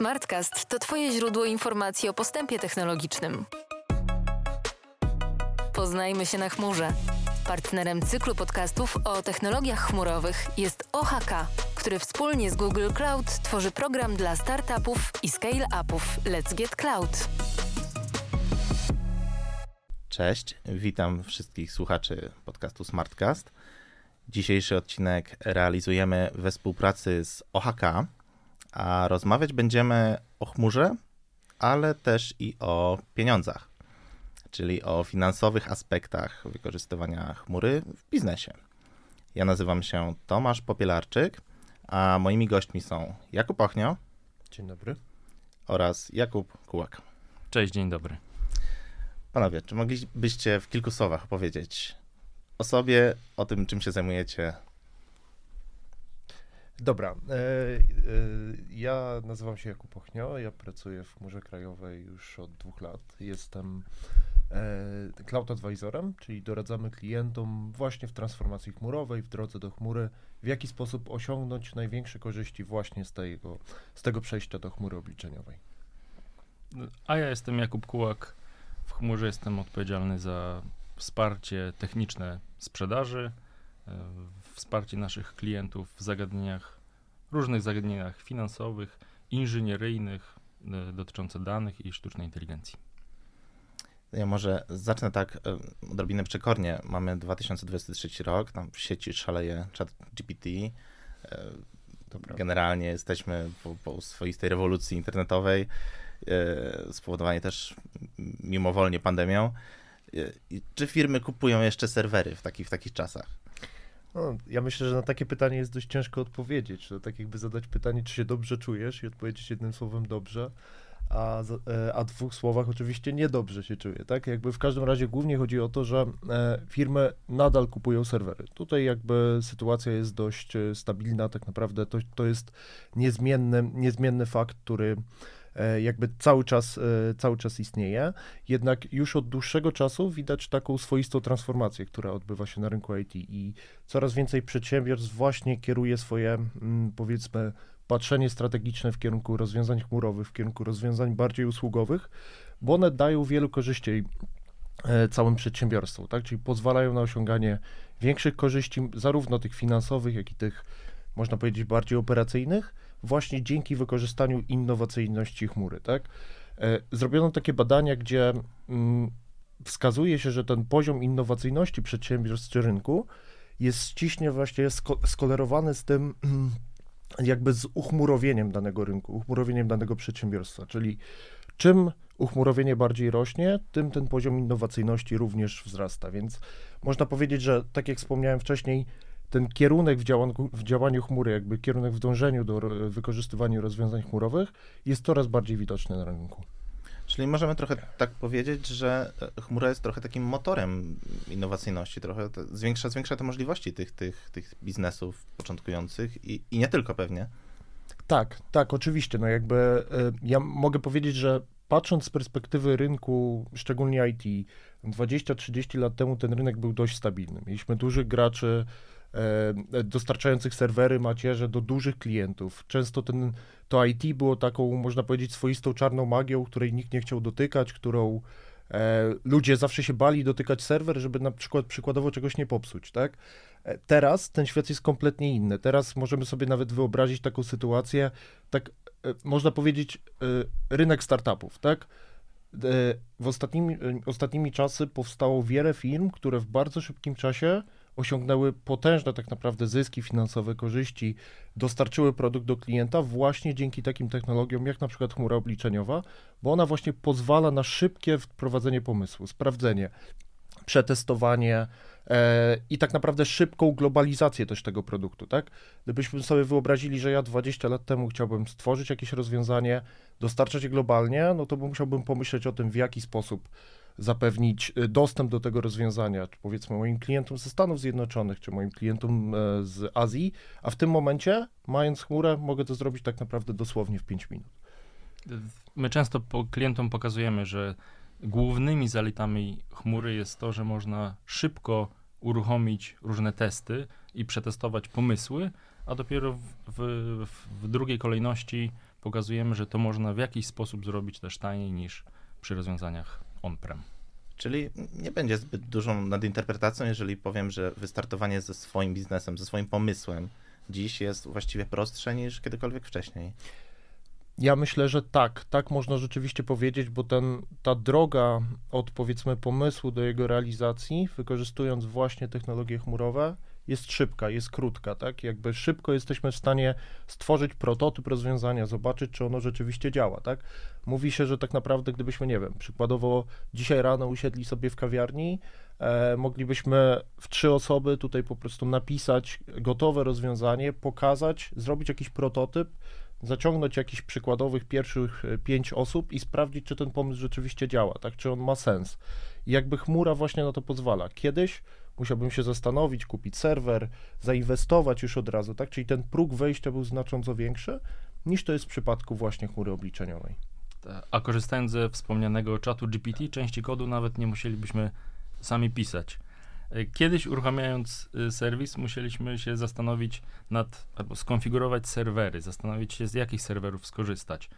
Smartcast to Twoje źródło informacji o postępie technologicznym. Poznajmy się na chmurze. Partnerem cyklu podcastów o technologiach chmurowych jest OHK, który wspólnie z Google Cloud tworzy program dla startupów i scale-upów Let's Get Cloud. Cześć, witam wszystkich słuchaczy podcastu Smartcast. Dzisiejszy odcinek realizujemy we współpracy z OHK, a rozmawiać będziemy o chmurze, ale też i o pieniądzach, czyli o finansowych aspektach wykorzystywania chmury w biznesie. Ja nazywam się Tomasz Popielarczyk, a moimi gośćmi są Jakub Ochnio. Dzień dobry. Oraz Jakub Kułak. Cześć, dzień dobry. Panowie, czy moglibyście w kilku słowach opowiedzieć o sobie, o tym, czym się zajmujecie Dobra. E, e, ja nazywam się Jakub Ochnio, ja pracuję w Chmurze Krajowej już od dwóch lat. Jestem e, cloud advisorem, czyli doradzamy klientom właśnie w transformacji chmurowej, w drodze do chmury, w jaki sposób osiągnąć największe korzyści właśnie z tego, z tego przejścia do chmury obliczeniowej. A ja jestem Jakub Kułak. W chmurze jestem odpowiedzialny za wsparcie techniczne sprzedaży, wsparcie naszych klientów w zagadnieniach, różnych zagadnieniach finansowych, inżynieryjnych, e, dotyczących danych i sztucznej inteligencji. Ja może zacznę tak e, odrobinę przekornie. Mamy 2023 rok, tam w sieci szaleje chat GPT. Generalnie jesteśmy po, po swoistej rewolucji internetowej, spowodowanej też mimowolnie pandemią. Czy firmy kupują jeszcze serwery w, taki, w takich czasach? No, ja myślę, że na takie pytanie jest dość ciężko odpowiedzieć. To tak jakby zadać pytanie, czy się dobrze czujesz i odpowiedzieć jednym słowem dobrze, a, e, a dwóch słowach oczywiście niedobrze się czuję, tak? Jakby w każdym razie głównie chodzi o to, że e, firmy nadal kupują serwery. Tutaj jakby sytuacja jest dość e, stabilna, tak naprawdę to, to jest niezmienny, niezmienny fakt, który jakby cały czas, e, cały czas istnieje, jednak już od dłuższego czasu widać taką swoistą transformację, która odbywa się na rynku IT i coraz więcej przedsiębiorstw właśnie kieruje swoje, mm, powiedzmy, patrzenie strategiczne w kierunku rozwiązań chmurowych, w kierunku rozwiązań bardziej usługowych, bo one dają wielu korzyści e, całym przedsiębiorstwom, tak? Czyli pozwalają na osiąganie większych korzyści, zarówno tych finansowych, jak i tych, można powiedzieć, bardziej operacyjnych, właśnie dzięki wykorzystaniu innowacyjności chmury, tak? E, zrobiono takie badania, gdzie mm, wskazuje się, że ten poziom innowacyjności przedsiębiorstw czy rynku jest ściśle właśnie skolerowany z tym, jakby z uchmurowieniem danego rynku, uchmurowieniem danego przedsiębiorstwa, czyli czym uchmurowienie bardziej rośnie, tym ten poziom innowacyjności również wzrasta, więc można powiedzieć, że tak jak wspomniałem wcześniej, ten kierunek w działaniu, w działaniu chmury, jakby kierunek w dążeniu do wykorzystywania rozwiązań chmurowych jest coraz bardziej widoczny na rynku. Czyli możemy trochę tak powiedzieć, że e, chmura jest trochę takim motorem innowacyjności, trochę zwiększa, zwiększa te możliwości tych, tych, tych biznesów początkujących i, i nie tylko pewnie. Tak, tak, oczywiście. No jakby e, ja mogę powiedzieć, że patrząc z perspektywy rynku, szczególnie IT, 20-30 lat temu ten rynek był dość stabilny. Mieliśmy dużych graczy, dostarczających serwery, macierze do dużych klientów. Często ten, to IT było taką, można powiedzieć, swoistą czarną magią, której nikt nie chciał dotykać, którą e, ludzie zawsze się bali dotykać serwer, żeby na przykład przykładowo czegoś nie popsuć, tak? E, teraz ten świat jest kompletnie inny. Teraz możemy sobie nawet wyobrazić taką sytuację, tak e, można powiedzieć, e, rynek startupów, tak? E, w ostatnimi, ostatnimi czasy powstało wiele firm, które w bardzo szybkim czasie osiągnęły potężne tak naprawdę zyski finansowe, korzyści, dostarczyły produkt do klienta właśnie dzięki takim technologiom jak na przykład chmura obliczeniowa, bo ona właśnie pozwala na szybkie wprowadzenie pomysłu, sprawdzenie, przetestowanie e, i tak naprawdę szybką globalizację też tego produktu, tak? Gdybyśmy sobie wyobrazili, że ja 20 lat temu chciałbym stworzyć jakieś rozwiązanie, dostarczać je globalnie, no to musiałbym pomyśleć o tym, w jaki sposób zapewnić y, dostęp do tego rozwiązania, czy powiedzmy moim klientom ze Stanów Zjednoczonych, czy moim klientom e, z Azji, a w tym momencie, mając chmurę, mogę to zrobić tak naprawdę dosłownie w 5 minut. My często po klientom pokazujemy, że głównymi zaletami chmury jest to, że można szybko uruchomić różne testy i przetestować pomysły, a dopiero w, w, w drugiej kolejności pokazujemy, że to można w jakiś sposób zrobić też taniej niż przy rozwiązaniach on-prem. Czyli nie będzie zbyt dużą nadinterpretacją, jeżeli powiem, że wystartowanie ze swoim biznesem, ze swoim pomysłem dziś jest właściwie prostsze niż kiedykolwiek wcześniej. Ja myślę, że tak, tak można rzeczywiście powiedzieć, bo ten, ta droga od powiedzmy pomysłu do jego realizacji, wykorzystując właśnie technologie chmurowe, jest szybka, jest krótka, tak? Jakby szybko jesteśmy w stanie stworzyć prototyp rozwiązania, zobaczyć, czy ono rzeczywiście działa, tak? Mówi się, że tak naprawdę, gdybyśmy, nie wiem, przykładowo dzisiaj rano usiedli sobie w kawiarni, e, moglibyśmy w trzy osoby tutaj po prostu napisać gotowe rozwiązanie, pokazać, zrobić jakiś prototyp, zaciągnąć jakichś przykładowych pierwszych e, pięć osób i sprawdzić, czy ten pomysł rzeczywiście działa, tak? Czy on ma sens. I jakby chmura właśnie na to pozwala. Kiedyś musiałbym się zastanowić, kupić serwer, zainwestować już od razu, tak? Czyli ten próg wejścia był znacząco większy niż to jest w przypadku właśnie chmury obliczeniowej. A korzystając ze wspomnianego czatu GPT, części kodu nawet nie musielibyśmy sami pisać. E, kiedyś uruchamiając y, serwis, musieliśmy się zastanowić nad, albo skonfigurować serwery, zastanowić się z jakich serwerów skorzystać.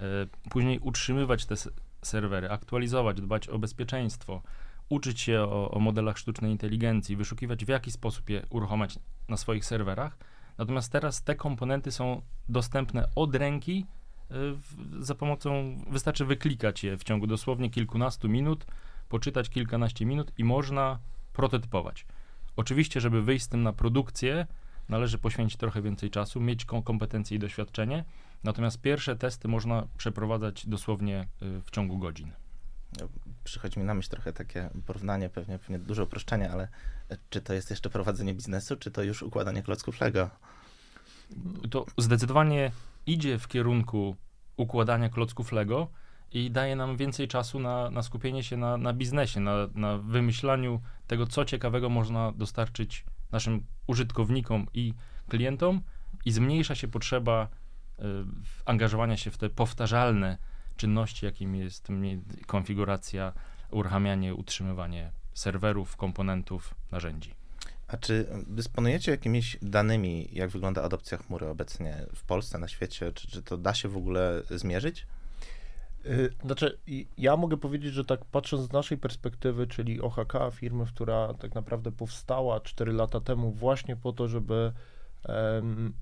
E, później utrzymywać te serwery, aktualizować, dbać o bezpieczeństwo, uczyć się o, o modelach sztucznej inteligencji, wyszukiwać w jaki sposób je uruchamiać na swoich serwerach. Natomiast teraz te komponenty są dostępne od ręki y, za pomocą, wystarczy wyklikać je w ciągu dosłownie kilkunastu minut, poczytać kilkanaście minut i można prototypować. Oczywiście, żeby wyjść z tym na produkcję, należy poświęcić trochę więcej czasu, mieć kompetencje i doświadczenie, natomiast pierwsze testy można przeprowadzać dosłownie y, w ciągu godzin przychodzi mi na myśl trochę takie porównanie, pewnie, pewnie duże uproszczenie, ale czy to jest jeszcze prowadzenie biznesu, czy to już układanie klocków Lego? To zdecydowanie idzie w kierunku układania klocków Lego i daje nam więcej czasu na, na skupienie się na, na biznesie, na, na wymyślaniu tego, co ciekawego można dostarczyć naszym użytkownikom i klientom i zmniejsza się potrzeba y, angażowania się w te powtarzalne czynności, jakim jest konfiguracja, uruchamianie, utrzymywanie serwerów, komponentów, narzędzi. A czy dysponujecie jakimiś danymi, jak wygląda adopcja chmury obecnie w Polsce, na świecie? Czy, czy to da się w ogóle zmierzyć? Y, znaczy, ja mogę powiedzieć, że tak patrząc z naszej perspektywy, czyli OHK, firmy, która tak naprawdę powstała 4 lata temu właśnie po to, żeby um,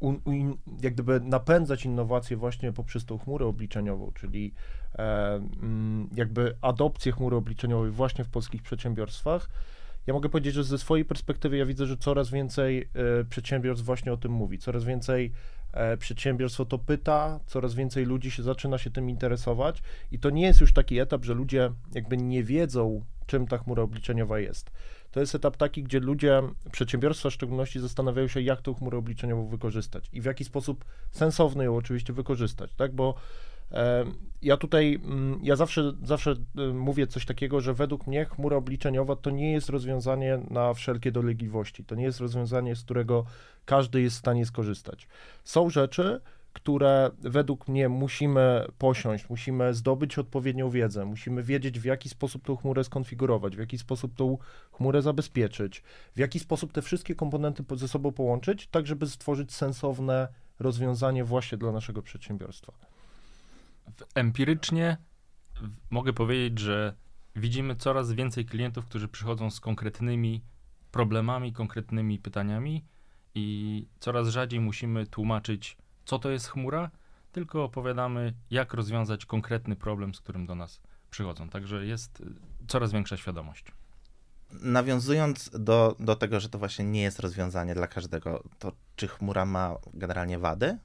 un, un, jak gdyby napędzać innowacje właśnie poprzez tą chmurę obliczeniową, czyli e, mm, jakby adopcję chmury obliczeniowej właśnie w polskich przedsiębiorstwach. Ja mogę powiedzieć, że ze swojej perspektywy ja widzę, że coraz więcej e, przedsiębiorstw właśnie o tym mówi, coraz więcej e, przedsiębiorstw o to pyta, coraz więcej ludzi się zaczyna się tym interesować i to nie jest już taki etap, że ludzie jakby nie wiedzą, czym ta chmura obliczeniowa jest to jest etap taki, gdzie ludzie, przedsiębiorstwa w szczególności zastanawiają się, jak tą chmurę obliczeniową wykorzystać i w jaki sposób sensowny ją oczywiście wykorzystać, tak, bo e, ja tutaj, mm, ja zawsze, zawsze e, mówię coś takiego, że według mnie chmura obliczeniowa to nie jest rozwiązanie na wszelkie dolegliwości, to nie jest rozwiązanie, z którego każdy jest w stanie skorzystać. Są rzeczy, które według mnie musimy posiąść, musimy zdobyć odpowiednią wiedzę, musimy wiedzieć, w jaki sposób tą chmurę skonfigurować, w jaki sposób tą chmurę zabezpieczyć, w jaki sposób te wszystkie komponenty ze sobą połączyć, tak żeby stworzyć sensowne rozwiązanie właśnie dla naszego przedsiębiorstwa. Empirycznie mogę powiedzieć, że widzimy coraz więcej klientów, którzy przychodzą z konkretnymi problemami, konkretnymi pytaniami i coraz rzadziej musimy tłumaczyć co to jest chmura, tylko opowiadamy, jak rozwiązać konkretny problem, z którym do nas przychodzą. Także jest y, coraz większa świadomość. Nawiązując do, do tego, że to właśnie nie jest rozwiązanie dla każdego, to czy chmura ma generalnie wady?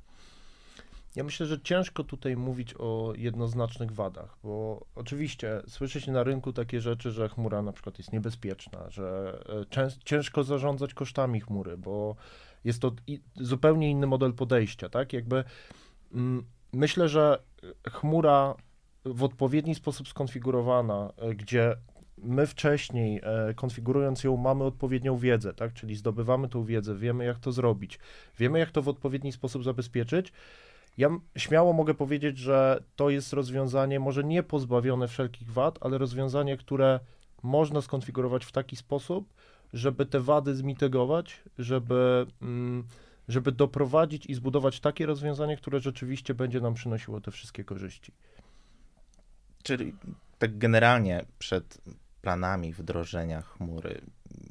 Ja myślę, że ciężko tutaj mówić o jednoznacznych wadach, bo oczywiście słyszy się na rynku takie rzeczy, że chmura na przykład jest niebezpieczna, że e, ciężko zarządzać kosztami chmury, bo jest to zupełnie inny model podejścia, tak? Jakby mm, myślę, że chmura w odpowiedni sposób skonfigurowana, e, gdzie my wcześniej, e, konfigurując ją, mamy odpowiednią wiedzę, tak? Czyli zdobywamy tą wiedzę, wiemy jak to zrobić, wiemy jak to w odpowiedni sposób zabezpieczyć. Ja śmiało mogę powiedzieć, że to jest rozwiązanie może nie pozbawione wszelkich wad, ale rozwiązanie, które można skonfigurować w taki sposób, żeby te wady zmitygować, żeby mm, żeby doprowadzić i zbudować takie rozwiązanie, które rzeczywiście będzie nam przynosiło te wszystkie korzyści. Czyli tak generalnie przed planami wdrożenia chmury,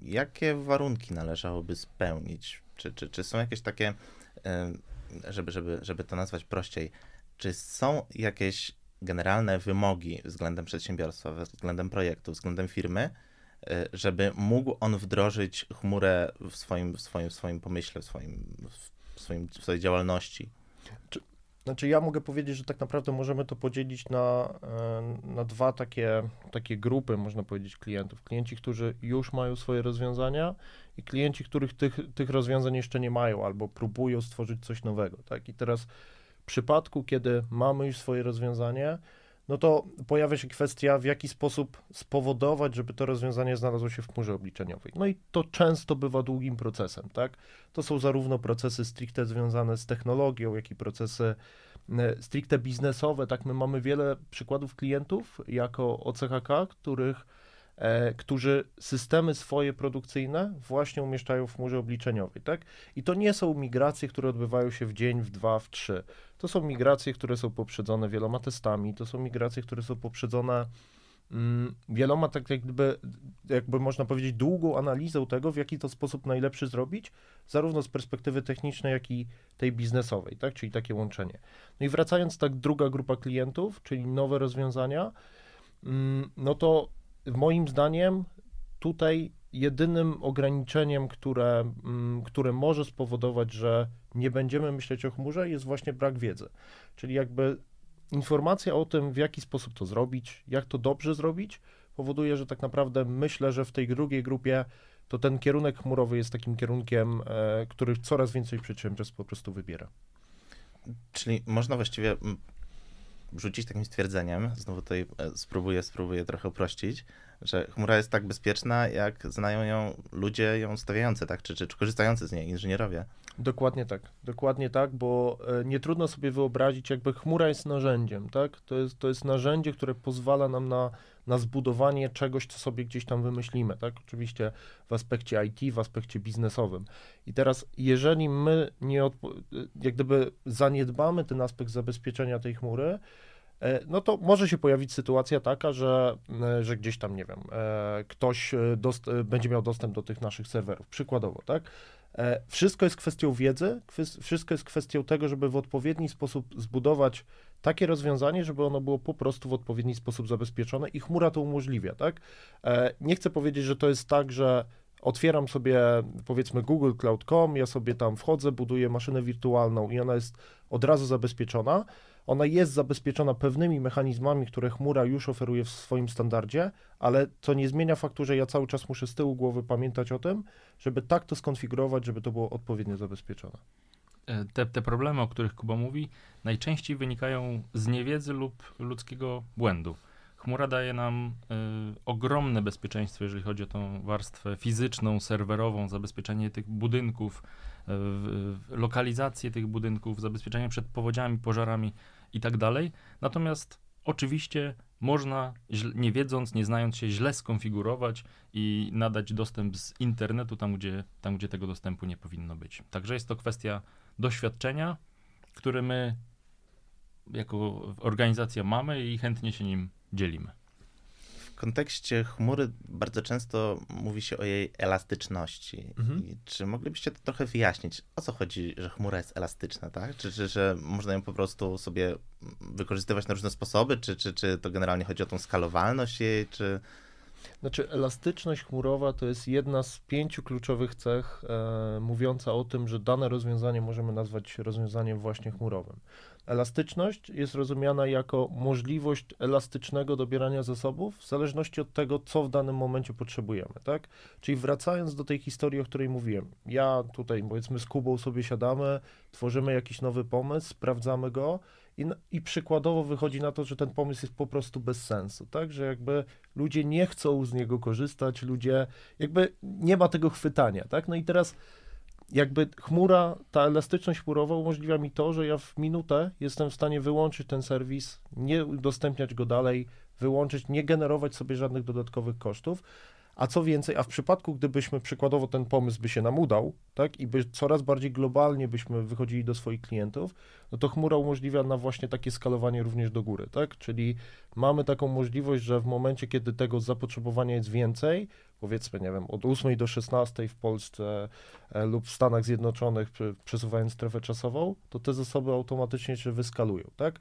jakie warunki należałoby spełnić? Czy, czy, czy są jakieś takie, żeby, żeby, żeby to nazwać prościej, czy są jakieś generalne wymogi względem przedsiębiorstwa, względem projektu, względem firmy, e, żeby mógł on wdrożyć chmurę w swoim, w swoim, w swoim pomyśle, w, swoim, w, swoim, w swojej działalności? Czy, znaczy ja mogę powiedzieć, że tak naprawdę możemy to podzielić na, e, na dwa takie, takie grupy, można powiedzieć, klientów. Klienci, którzy już mają swoje rozwiązania i klienci, których tych, tych rozwiązań jeszcze nie mają albo próbują stworzyć coś nowego. Tak? I teraz przypadku, kiedy mamy już swoje rozwiązanie, no to pojawia się kwestia, w jaki sposób spowodować, żeby to rozwiązanie znalazło się w chmurze obliczeniowej. No i to często bywa długim procesem, tak? To są zarówno procesy stricte związane z technologią, jak i procesy e, stricte biznesowe, tak? My mamy wiele przykładów klientów jako OCHK, których którzy systemy swoje produkcyjne właśnie umieszczają w chmurze obliczeniowej, tak? I to nie są migracje, które odbywają się w dzień, w dwa, w trzy. To są migracje, które są poprzedzone wieloma testami, to są migracje, które są poprzedzone mm, wieloma, tak jakby, jakby można powiedzieć, długą analizą tego, w jaki to sposób najlepszy zrobić, zarówno z perspektywy technicznej, jak i tej biznesowej, tak? Czyli takie łączenie. No i wracając tak, druga grupa klientów, czyli nowe rozwiązania, mm, no to moim zdaniem tutaj jedynym ograniczeniem, które, mm, które może spowodować, że nie będziemy myśleć o chmurze, jest właśnie brak wiedzy. Czyli jakby informacja o tym, w jaki sposób to zrobić, jak to dobrze zrobić, powoduje, że tak naprawdę myślę, że w tej drugiej grupie to ten kierunek chmurowy jest takim kierunkiem, e, który coraz więcej przedsiębiorstw po prostu wybiera. Czyli można właściwie rzucić takim stwierdzeniem, znowu tutaj e, spróbuję, spróbuję trochę uprościć, że chmura jest tak bezpieczna, jak znają ją ludzie ją stawiający, tak? Czy, czy, czy korzystający z niej, inżynierowie. Dokładnie tak, dokładnie tak, bo e, nie trudno sobie wyobrazić, jakby chmura jest narzędziem, tak? To jest, to jest narzędzie, które pozwala nam na, na zbudowanie czegoś, co sobie gdzieś tam wymyślimy, tak? Oczywiście w aspekcie IT, w aspekcie biznesowym. I teraz, jeżeli my nie, e, jak gdyby zaniedbamy ten aspekt zabezpieczenia tej chmury, E, no to może się pojawić sytuacja taka, że, e, że gdzieś tam, nie wiem, e, ktoś będzie miał dostęp do tych naszych serwerów, przykładowo, tak? Wszystko jest kwestią wiedzy, wszystko jest kwestią tego, żeby w odpowiedni sposób zbudować takie rozwiązanie, żeby ono było po prostu w odpowiedni sposób zabezpieczone i chmura to umożliwia, tak? Nie chcę powiedzieć, że to jest tak, że otwieram sobie powiedzmy Google Cloud.com, ja sobie tam wchodzę, buduję maszynę wirtualną i ona jest od razu zabezpieczona, ona jest zabezpieczona pewnymi mechanizmami, które chmura już oferuje w swoim standardzie, ale to nie zmienia faktu, że ja cały czas muszę z tyłu głowy pamiętać o tym, żeby tak to skonfigurować, żeby to było odpowiednio zabezpieczone. E, te, te problemy, o których Kuba mówi, najczęściej wynikają z niewiedzy lub ludzkiego błędu. Chmura daje nam y, ogromne bezpieczeństwo, jeżeli chodzi o tą warstwę fizyczną, serwerową, zabezpieczenie tych budynków, y, lokalizację tych budynków, zabezpieczenie przed powodziami, pożarami i tak dalej. Natomiast oczywiście można, nie wiedząc, nie znając się, źle skonfigurować i nadać dostęp z internetu tam gdzie, tam, gdzie tego dostępu nie powinno być. Także jest to kwestia doświadczenia, które my jako organizacja mamy i chętnie się nim dzielimy kontekście chmury bardzo często mówi się o jej elastyczności. Mhm. czy moglibyście to trochę wyjaśnić? O co chodzi, że chmura jest elastyczna, tak? Czy, czy że można ją po prostu sobie wykorzystywać na różne sposoby? Czy, czy, czy to generalnie chodzi o tą skalowalność jej? Czy... Znaczy, elastyczność chmurowa to jest jedna z pięciu kluczowych cech e, mówiąca o tym, że dane rozwiązanie możemy nazwać rozwiązaniem właśnie chmurowym. Elastyczność jest rozumiana jako możliwość elastycznego dobierania zasobów w zależności od tego, co w danym momencie potrzebujemy, tak? Czyli wracając do tej historii, o której mówiłem, ja tutaj powiedzmy z Kubą sobie siadamy, tworzymy jakiś nowy pomysł, sprawdzamy go i, i przykładowo wychodzi na to, że ten pomysł jest po prostu bez sensu, tak? Że jakby ludzie nie chcą z niego korzystać, ludzie jakby nie ma tego chwytania, tak? No i teraz jakby chmura, ta elastyczność chmurowa umożliwia mi to, że ja w minutę jestem w stanie wyłączyć ten serwis, nie udostępniać go dalej, wyłączyć, nie generować sobie żadnych dodatkowych kosztów, A co więcej, a w przypadku, gdybyśmy przykładowo ten pomysł by się nam udał, tak, i by coraz bardziej globalnie byśmy wychodzili do swoich klientów, no to chmura umożliwia nam właśnie takie skalowanie również do góry, tak? Czyli mamy taką możliwość, że w momencie, kiedy tego zapotrzebowania jest więcej, powiedzmy, nie wiem, od 8 do 16 w Polsce e, lub w Stanach Zjednoczonych, przesuwając strefę czasową, to te zasoby automatycznie się wyskalują, tak?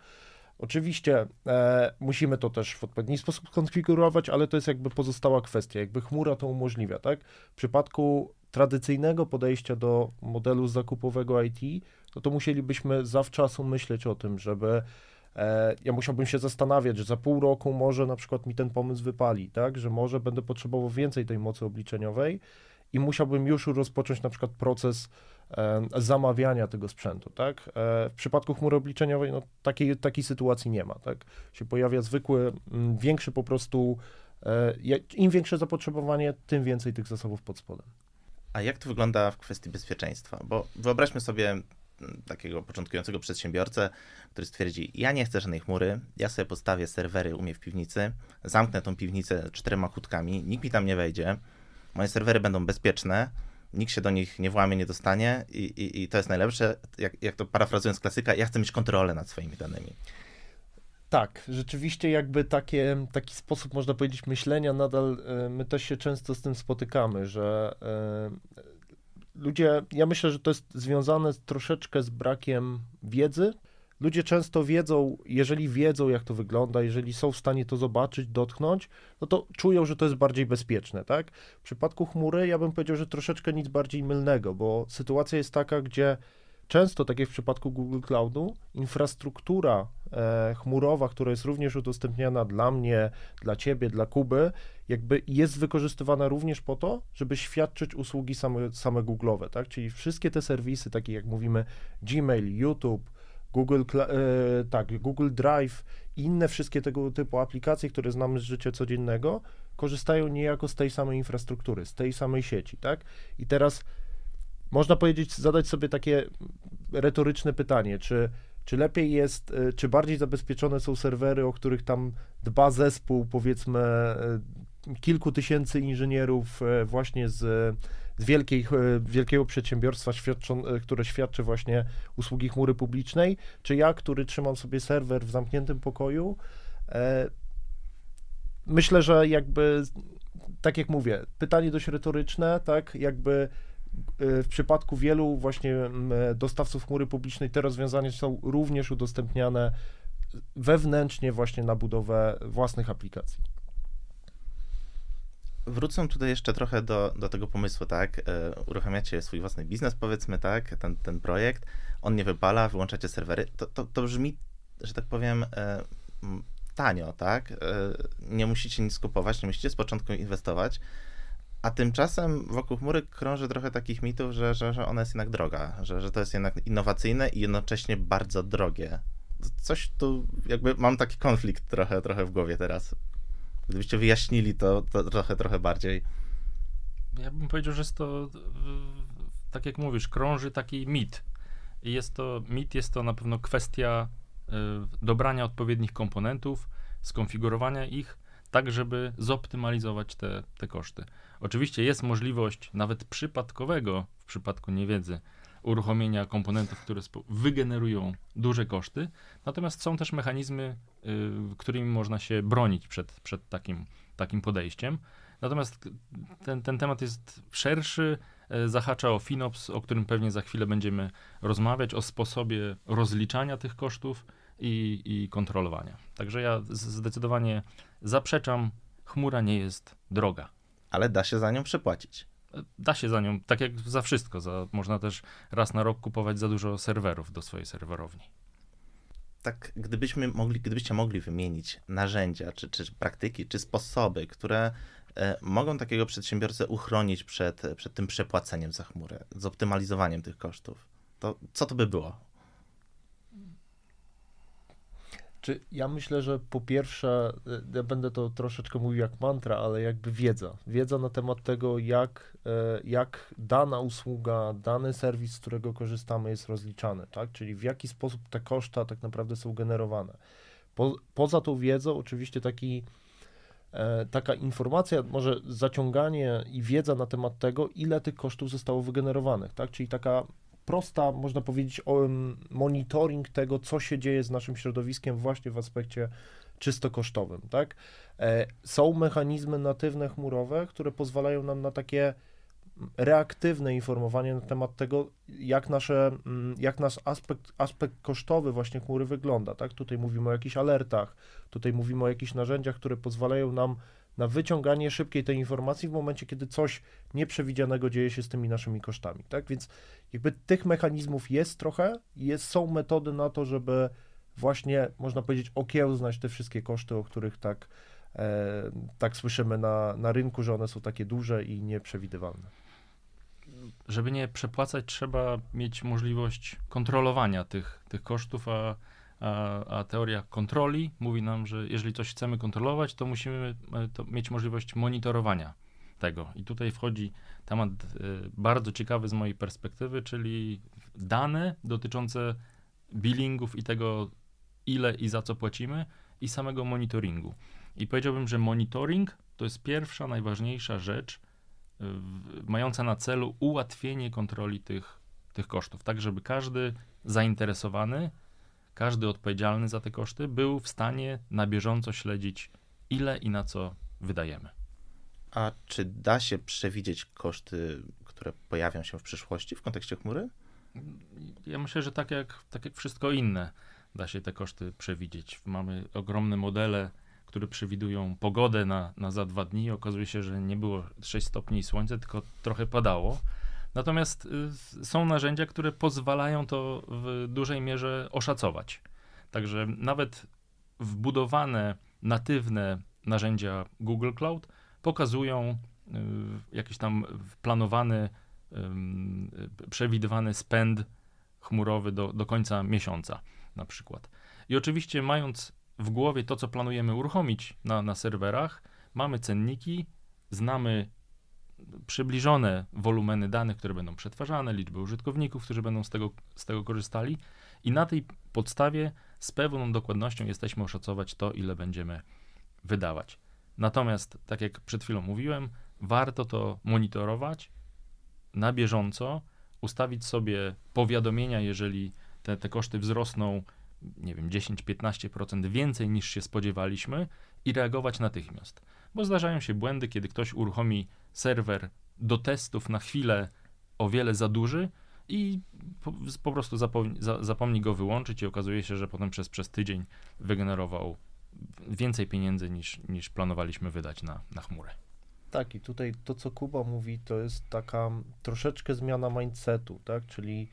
Oczywiście e, musimy to też w odpowiedni sposób konfigurować, ale to jest jakby pozostała kwestia, jakby chmura to umożliwia, tak? W przypadku tradycyjnego podejścia do modelu zakupowego IT, no to musielibyśmy zawczasu myśleć o tym, żeby e, ja musiałbym się zastanawiać, że za pół roku może na przykład mi ten pomysł wypali, tak? Że może będę potrzebował więcej tej mocy obliczeniowej i musiałbym już rozpocząć na przykład proces zamawiania tego sprzętu, tak? E, w przypadku chmury obliczeniowej no, takiej, takiej sytuacji nie ma, tak? Się pojawia zwykły, większy po prostu, e, im większe zapotrzebowanie, tym więcej tych zasobów pod spodem. A jak to wygląda w kwestii bezpieczeństwa? Bo wyobraźmy sobie takiego początkującego przedsiębiorcę, który stwierdzi, ja nie chcę żadnej chmury, ja sobie postawię serwery u mnie w piwnicy, zamknę tą piwnicę czterema kutkami, nikt mi tam nie wejdzie, moje serwery będą bezpieczne, nikt się do nich nie włamie, nie dostanie i, i, i to jest najlepsze. Jak, jak to parafrazując klasyka, ja chcę mieć kontrolę nad swoimi danymi. Tak, rzeczywiście jakby takie, taki sposób, można powiedzieć, myślenia nadal, e, my też się często z tym spotykamy, że e, ludzie, ja myślę, że to jest związane troszeczkę z brakiem wiedzy, ludzie często wiedzą, jeżeli wiedzą, jak to wygląda, jeżeli są w stanie to zobaczyć, dotknąć, no to czują, że to jest bardziej bezpieczne, tak? W przypadku chmury ja bym powiedział, że troszeczkę nic bardziej mylnego, bo sytuacja jest taka, gdzie często, tak jak w przypadku Google Cloudu, infrastruktura e, chmurowa, która jest również udostępniana dla mnie, dla ciebie, dla Kuby, jakby jest wykorzystywana również po to, żeby świadczyć usługi same, same Google'owe, tak? Czyli wszystkie te serwisy, takie jak mówimy Gmail, YouTube, Google, e, tak, Google Drive i inne wszystkie tego typu aplikacje, które znamy z życia codziennego, korzystają niejako z tej samej infrastruktury, z tej samej sieci, tak? I teraz można powiedzieć, zadać sobie takie retoryczne pytanie, czy, czy lepiej jest, e, czy bardziej zabezpieczone są serwery, o których tam dba zespół, powiedzmy, e, kilku tysięcy inżynierów właśnie z z wielkiej, e, wielkiego przedsiębiorstwa, e, które świadczy właśnie usługi chmury publicznej, czy ja, który trzymam sobie serwer w zamkniętym pokoju. E, myślę, że jakby, tak jak mówię, pytanie dość retoryczne, tak, jakby w przypadku wielu właśnie dostawców chmury publicznej te rozwiązania są również udostępniane wewnętrznie właśnie na budowę własnych aplikacji wrócę tutaj jeszcze trochę do, do tego pomysłu, tak? E, uruchamiacie swój własny biznes, powiedzmy, tak? Ten, ten projekt, on nie wypala, wyłączacie serwery. To, to, to brzmi, że tak powiem, e, tanio, tak? E, nie musicie nic kupować, nie musicie z początku inwestować. A tymczasem wokół chmury krąży trochę takich mitów, że, że, że ona jest jednak droga, że, że to jest jednak innowacyjne i jednocześnie bardzo drogie. Coś tu, jakby mam taki konflikt trochę, trochę w głowie teraz. Gdybyście wyjaśnili to, to trochę, trochę bardziej. Ja bym powiedział, że jest to, tak jak mówisz, krąży taki mit. I jest to, mit jest to na pewno kwestia y, dobrania odpowiednich komponentów, skonfigurowania ich, tak żeby zoptymalizować te, te koszty. Oczywiście jest możliwość nawet przypadkowego, w przypadku niewiedzy, uruchomienia komponentów, które wygenerują duże koszty, natomiast są też mechanizmy, y, którymi można się bronić przed, przed takim, takim podejściem. Natomiast ten, ten temat jest szerszy, y, zahacza o FinOps, o którym pewnie za chwilę będziemy rozmawiać, o sposobie rozliczania tych kosztów i, i kontrolowania. Także ja zdecydowanie zaprzeczam, chmura nie jest droga. Ale da się za nią przepłacić da się za nią, tak jak za wszystko, za, można też raz na rok kupować za dużo serwerów do swojej serwerowni. Tak, gdybyśmy mogli, gdybyście mogli wymienić narzędzia, czy, czy praktyki, czy sposoby, które e, mogą takiego przedsiębiorcę uchronić przed, przed tym przepłaceniem za chmurę, zoptymalizowaniem tych kosztów, to co to by było? Czy ja myślę, że po pierwsze, y, ja będę to troszeczkę mówił jak mantra, ale jakby wiedza. Wiedza na temat tego, jak, e, jak dana usługa, dany serwis, z którego korzystamy, jest rozliczany, tak? Czyli w jaki sposób te koszta tak naprawdę są generowane. Po, poza tą wiedzą, oczywiście taki e, taka informacja, może zaciąganie i wiedza na temat tego, ile tych kosztów zostało wygenerowanych, tak? Czyli taka prosta, można powiedzieć, monitoring tego, co się dzieje z naszym środowiskiem właśnie w aspekcie czysto kosztowym, tak? E, Są mechanizmy natywne chmurowe, które pozwalają nam na takie reaktywne informowanie na temat tego, jak, nasze, jak nasz aspekt, aspekt kosztowy właśnie chmury wygląda, tak? Tutaj mówimy o jakichś alertach, tutaj mówimy o jakichś narzędziach, które pozwalają nam na wyciąganie szybkiej tej informacji w momencie, kiedy coś nieprzewidzianego dzieje się z tymi naszymi kosztami, tak? Więc jakby tych mechanizmów jest trochę, jest, są metody na to, żeby właśnie, można powiedzieć, okiełznać te wszystkie koszty, o których tak, e, tak słyszymy na, na rynku, że one są takie duże i nieprzewidywalne. żeby nie przepłacać, trzeba mieć możliwość kontrolowania tych, tych kosztów, a, a, a teoria kontroli mówi nam, że jeżeli coś chcemy kontrolować, to musimy e, to mieć możliwość monitorowania tego. I tutaj wchodzi temat e, bardzo ciekawy z mojej perspektywy, czyli dane dotyczące billingów i tego, ile i za co płacimy, i samego monitoringu. I powiedziałbym, że monitoring to jest pierwsza, najważniejsza rzecz, w- mająca na celu ułatwienie kontroli tych, tych kosztów, tak żeby każdy zainteresowany, każdy odpowiedzialny za te koszty był w stanie na bieżąco śledzić, ile i na co wydajemy. A czy da się przewidzieć koszty, które pojawią się w przyszłości w kontekście chmury? Ja myślę, że tak jak, tak jak wszystko inne, da się te koszty przewidzieć. Mamy ogromne modele, które przewidują pogodę na, na za dwa dni. Okazuje się, że nie było 6 stopni i słońce, tylko trochę padało. Natomiast y, są narzędzia, które pozwalają to w dużej mierze oszacować. Także nawet wbudowane, natywne narzędzia Google Cloud pokazują y, jakiś tam planowany, y, przewidywany spend chmurowy do, do końca miesiąca na przykład. I oczywiście mając w głowie to, co planujemy uruchomić na, na serwerach, mamy cenniki, znamy przybliżone wolumeny danych, które będą przetwarzane, liczbę użytkowników, którzy będą z tego, z tego korzystali i na tej podstawie z pewną dokładnością jesteśmy oszacować to, ile będziemy wydawać. Natomiast, tak jak przed chwilą mówiłem, warto to monitorować na bieżąco, ustawić sobie powiadomienia, jeżeli te, te koszty wzrosną, nie wiem, 10-15% więcej niż się spodziewaliśmy i reagować natychmiast. Bo zdarzają się błędy, kiedy ktoś uruchomi serwer do testów na chwilę o wiele za duży i po, po prostu zapomni, za, zapomni go wyłączyć i okazuje się, że potem przez, przez tydzień wygenerował więcej pieniędzy niż, niż planowaliśmy wydać na, na chmurę. Tak, i tutaj to, co Kuba mówi, to jest taka troszeczkę zmiana mindsetu, tak? Czyli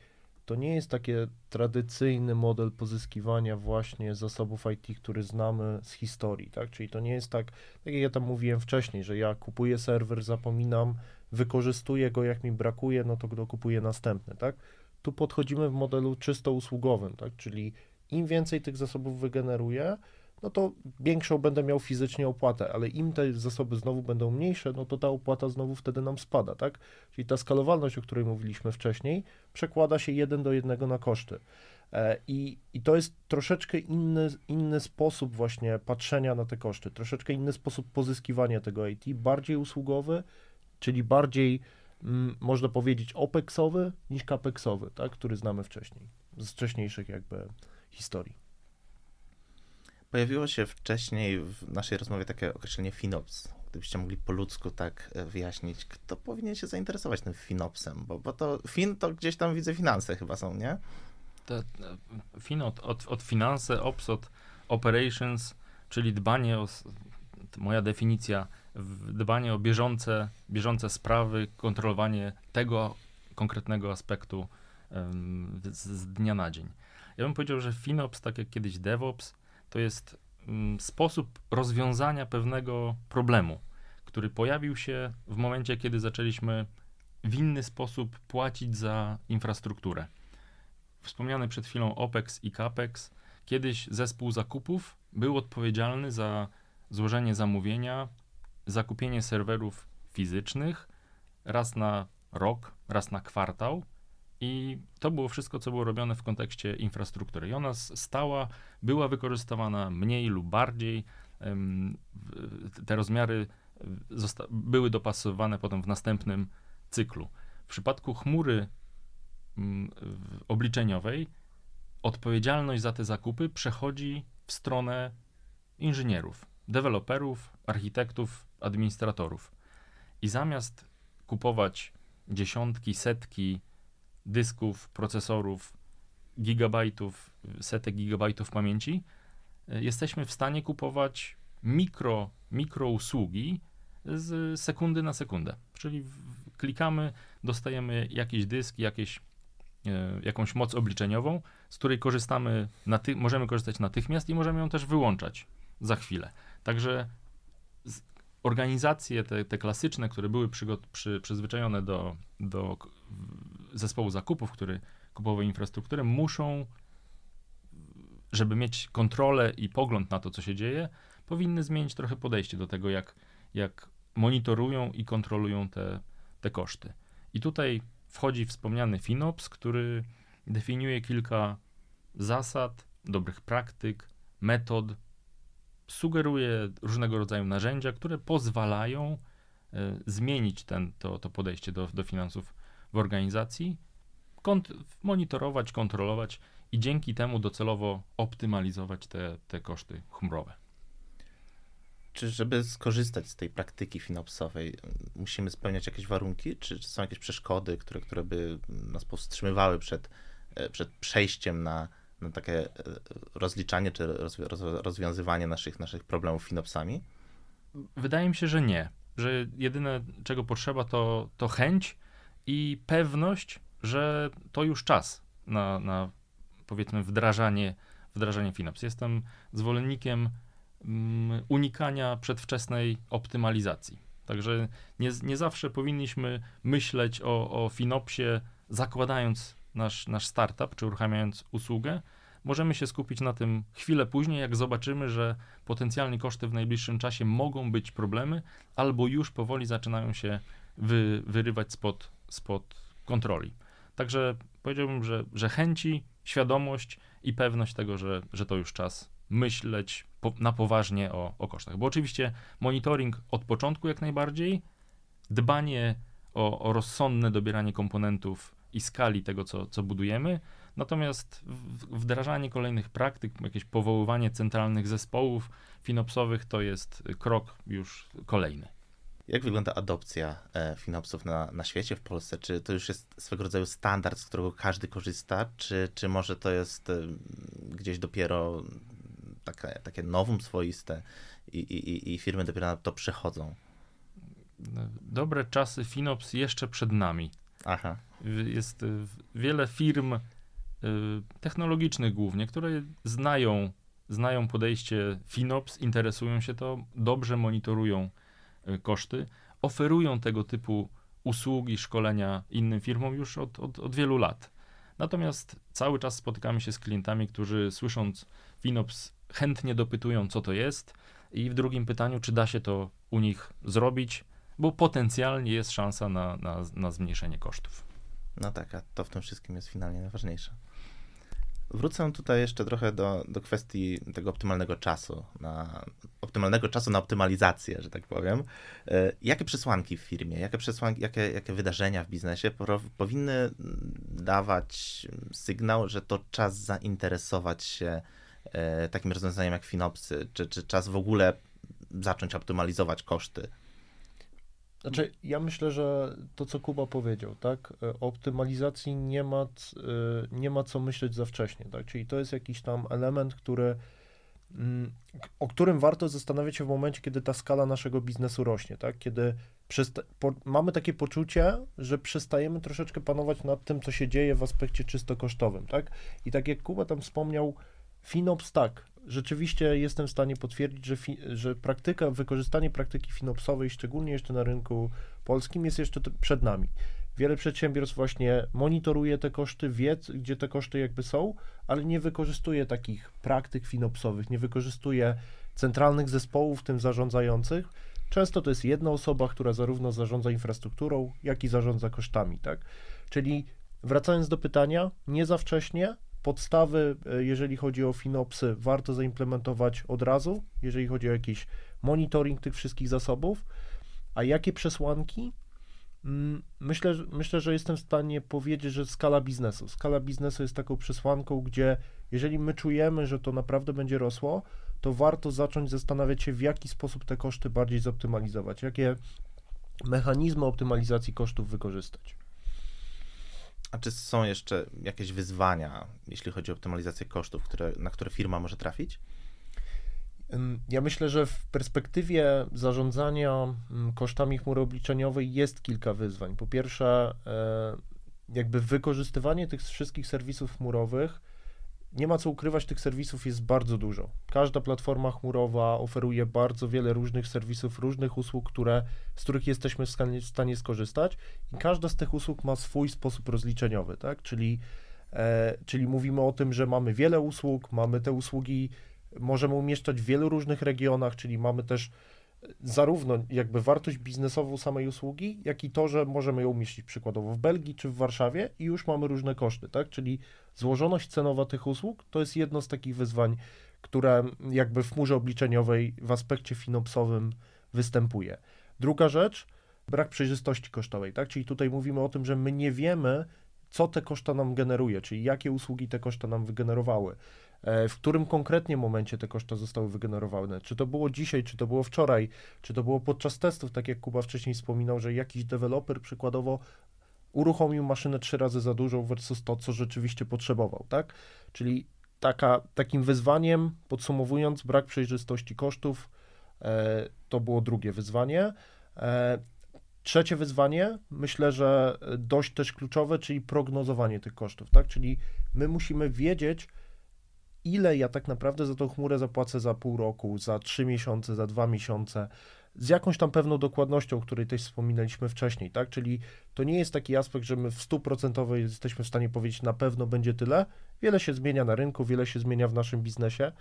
to nie jest taki tradycyjny model pozyskiwania właśnie zasobów IT, który znamy z historii, tak? Czyli to nie jest tak, tak jak ja tam mówiłem wcześniej, że ja kupuję serwer, zapominam, wykorzystuję go, jak mi brakuje, no to go kupuję następny, tak? Tu podchodzimy w modelu czysto usługowym, tak? Czyli im więcej tych zasobów wygeneruję, no to większą będę miał fizycznie opłatę, ale im te zasoby znowu będą mniejsze, no to ta opłata znowu wtedy nam spada, tak? Czyli ta skalowalność, o której mówiliśmy wcześniej, przekłada się jeden do jednego na koszty. E, I, I to jest troszeczkę inny, inny sposób właśnie patrzenia na te koszty, troszeczkę inny sposób pozyskiwania tego IT, bardziej usługowy, czyli bardziej, mm, można powiedzieć, OPEXowy niż CAPEXowy, tak? który znamy wcześniej, z wcześniejszych jakby historii. Pojawiło się wcześniej w naszej rozmowie takie określenie FinOps. Gdybyście mogli po ludzku tak e, wyjaśnić, kto powinien się zainteresować tym FinOpsem, bo, bo to fin to gdzieś tam widzę finanse chyba są, nie? Te, te, fin od, od, od finanse, ops od operations, czyli dbanie o, moja definicja, dbanie o bieżące, bieżące sprawy, kontrolowanie tego konkretnego aspektu em, z, z dnia na dzień. Ja bym powiedział, że FinOps, tak jak kiedyś DevOps, to jest mm, sposób rozwiązania pewnego problemu, który pojawił się w momencie, kiedy zaczęliśmy w inny sposób płacić za infrastrukturę. Wspomniany przed chwilą OPEX i CAPEX. Kiedyś zespół zakupów był odpowiedzialny za złożenie zamówienia, zakupienie serwerów fizycznych raz na rok, raz na kwartał. I to było wszystko, co było robione w kontekście infrastruktury. I ona stała, była wykorzystywana mniej lub bardziej. te rozmiary były dopasowane potem w następnym cyklu. W przypadku chmury obliczeniowej odpowiedzialność za te zakupy przechodzi w stronę inżynierów, deweloperów, architektów, administratorów. I zamiast kupować dziesiątki, setki dysków, procesorów, gigabajtów, setek gigabajtów pamięci, y, jesteśmy w stanie kupować mikro, mikro usługi z sekundy na sekundę. Czyli klikamy, dostajemy jakiś dysk, jakieś, e, jakąś moc obliczeniową, z której korzystamy, naty- możemy korzystać natychmiast i możemy ją też wyłączać za chwilę. Także organizacje te, te klasyczne, które były przygo- przy, przyzwyczajone do, do zespołu zakupów, który kupował infrastrukturę, muszą, żeby mieć kontrolę i pogląd na to, co się dzieje, powinny zmienić trochę podejście do tego, jak, jak monitorują i kontrolują te, te koszty. I tutaj wchodzi wspomniany FinOps, który definiuje kilka zasad, dobrych praktyk, metod, sugeruje różnego rodzaju narzędzia, które pozwalają e, zmienić ten, to, to podejście do, do finansów w organizacji, kont- monitorować, kontrolować i dzięki temu docelowo optymalizować te, te koszty chmurowe. Czy żeby skorzystać z tej praktyki finopsowej, musimy spełniać jakieś warunki, czy, czy są jakieś przeszkody, które, które by nas powstrzymywały przed, e, przed przejściem na, na takie e, rozliczanie czy rozwi- roz- rozwiązywanie naszych, naszych problemów finopsami? Wydaje mi się, że nie. Że jedyne, czego potrzeba, to, to chęć i pewność, że to już czas na, na powiedzmy wdrażanie, wdrażanie FinOps. Jestem zwolennikiem mm, unikania przedwczesnej optymalizacji. Także nie, nie zawsze powinniśmy myśleć o, o FinOpsie, zakładając nasz, nasz startup czy uruchamiając usługę. Możemy się skupić na tym chwilę później, jak zobaczymy, że potencjalnie koszty w najbliższym czasie mogą być problemy, albo już powoli zaczynają się wy, wyrywać spod, spod kontroli. Także powiedziałbym, że, że chęci, świadomość i pewność tego, że, że to już czas myśleć po, na poważnie o, o kosztach. Bo oczywiście monitoring od początku jak najbardziej, dbanie o, o rozsądne dobieranie komponentów i skali tego, co, co budujemy, Natomiast wdrażanie kolejnych praktyk, jakieś powoływanie centralnych zespołów finopsowych to jest krok już kolejny. Jak wygląda adopcja e, finopsów na, na świecie, w Polsce? Czy to już jest swego rodzaju standard, z którego każdy korzysta, czy, czy może to jest e, gdzieś dopiero takie, takie nowum swoiste i, i, i- firmy dopiero na to przychodzą? Dobre czasy Finops jeszcze przed nami. Aha, Jest y, wiele firm y, technologicznych głównie, które znają, znają podejście Finops, interesują się to, dobrze monitorują koszty, oferują tego typu usługi, szkolenia innym firmom już od, od, od wielu lat. Natomiast cały czas spotykamy się z klientami, którzy słysząc Finops chętnie dopytują, co to jest i w drugim pytaniu, czy da się to u nich zrobić, bo potencjalnie jest szansa na, na, na zmniejszenie kosztów. no tak, a to w tym wszystkim jest finalnie najważniejsze. Wrócę tutaj jeszcze trochę do, do kwestii tego optymalnego czasu, na, optymalnego czasu na optymalizację, że tak powiem. E, Jakie przesłanki w firmie, jakie, przesłanki, jakie, jakie wydarzenia w biznesie powinny dawać sygnał, że to czas zainteresować się e, takim rozwiązaniem jak Finopsy, czy, czy czas w ogóle zacząć optymalizować koszty? Znaczy, ja myślę, że to, co Kuba powiedział, tak, e, o optymalizacji nie ma, e, nie ma co myśleć za wcześnie, tak, czyli to jest jakiś tam element, który, mm, o którym warto zastanawiać się w momencie, kiedy ta skala naszego biznesu rośnie, tak, kiedy przesta- po, mamy takie poczucie, że przestajemy troszeczkę panować nad tym, co się dzieje w aspekcie czysto kosztowym, tak, i tak jak Kuba tam wspomniał, FinOps tak, rzeczywiście jestem w stanie potwierdzić, że, fi, że praktyka, wykorzystanie praktyki finopsowej, szczególnie jeszcze na rynku polskim, jest jeszcze przed nami. Wiele przedsiębiorstw właśnie monitoruje te koszty, wie, gdzie te koszty jakby są, ale nie wykorzystuje takich praktyk finopsowych, nie wykorzystuje centralnych zespołów, w tym zarządzających. Często to jest jedna osoba, która zarówno zarządza infrastrukturą, jak i zarządza kosztami, tak? Czyli wracając do pytania, nie za wcześnie, podstawy, e, jeżeli chodzi o Finopsy, warto zaimplementować od razu, jeżeli chodzi o jakiś monitoring tych wszystkich zasobów. A jakie przesłanki? Mm, myślę, myślę, że jestem w stanie powiedzieć, że skala biznesu. Skala biznesu jest taką przesłanką, gdzie jeżeli my czujemy, że to naprawdę będzie rosło, to warto zacząć zastanawiać się, w jaki sposób te koszty bardziej zoptymalizować, jakie mechanizmy optymalizacji kosztów wykorzystać. A czy są jeszcze jakieś wyzwania, jeśli chodzi o optymalizację kosztów, które, na które firma może trafić? Ja myślę, że w perspektywie zarządzania kosztami chmury obliczeniowej jest kilka wyzwań. Po pierwsze, e, jakby wykorzystywanie tych wszystkich serwisów chmurowych nie ma co ukrywać, tych serwisów jest bardzo dużo. Każda platforma chmurowa oferuje bardzo wiele różnych serwisów, różnych usług, które, z których jesteśmy w stanie, w stanie skorzystać i każda z tych usług ma swój sposób rozliczeniowy, tak? Czyli, e, czyli mówimy o tym, że mamy wiele usług, mamy te usługi, możemy umieszczać w wielu różnych regionach, czyli mamy też zarówno jakby wartość biznesową samej usługi, jak i to, że możemy ją umieścić przykładowo w Belgii czy w Warszawie i już mamy różne koszty, tak? Czyli złożoność cenowa tych usług to jest jedno z takich wyzwań, które jakby w chmurze obliczeniowej w aspekcie finopsowym występuje. Druga rzecz, brak przejrzystości kosztowej, tak? Czyli tutaj mówimy o tym, że my nie wiemy, co te koszta nam generuje, czyli jakie usługi te koszta nam wygenerowały. E, w którym konkretnie momencie te koszta zostały wygenerowane. Czy to było dzisiaj, czy to było wczoraj, czy to było podczas testów, tak jak Kuba wcześniej wspominał, że jakiś deweloper przykładowo uruchomił maszynę trzy razy za dużo versus to, co rzeczywiście potrzebował, tak? Czyli taka, takim wyzwaniem, podsumowując, brak przejrzystości kosztów, e, to było drugie wyzwanie. E, trzecie wyzwanie, myślę, że dość też kluczowe, czyli prognozowanie tych kosztów, tak? Czyli my musimy wiedzieć, ile ja tak naprawdę za tą chmurę zapłacę za pół roku, za trzy miesiące, za dwa miesiące, z jakąś tam pewną dokładnością, o której też wspominaliśmy wcześniej, tak? Czyli to nie jest taki aspekt, że my w 100% jesteśmy w stanie powiedzieć, na pewno będzie tyle. Wiele się zmienia na rynku, wiele się zmienia w naszym biznesie,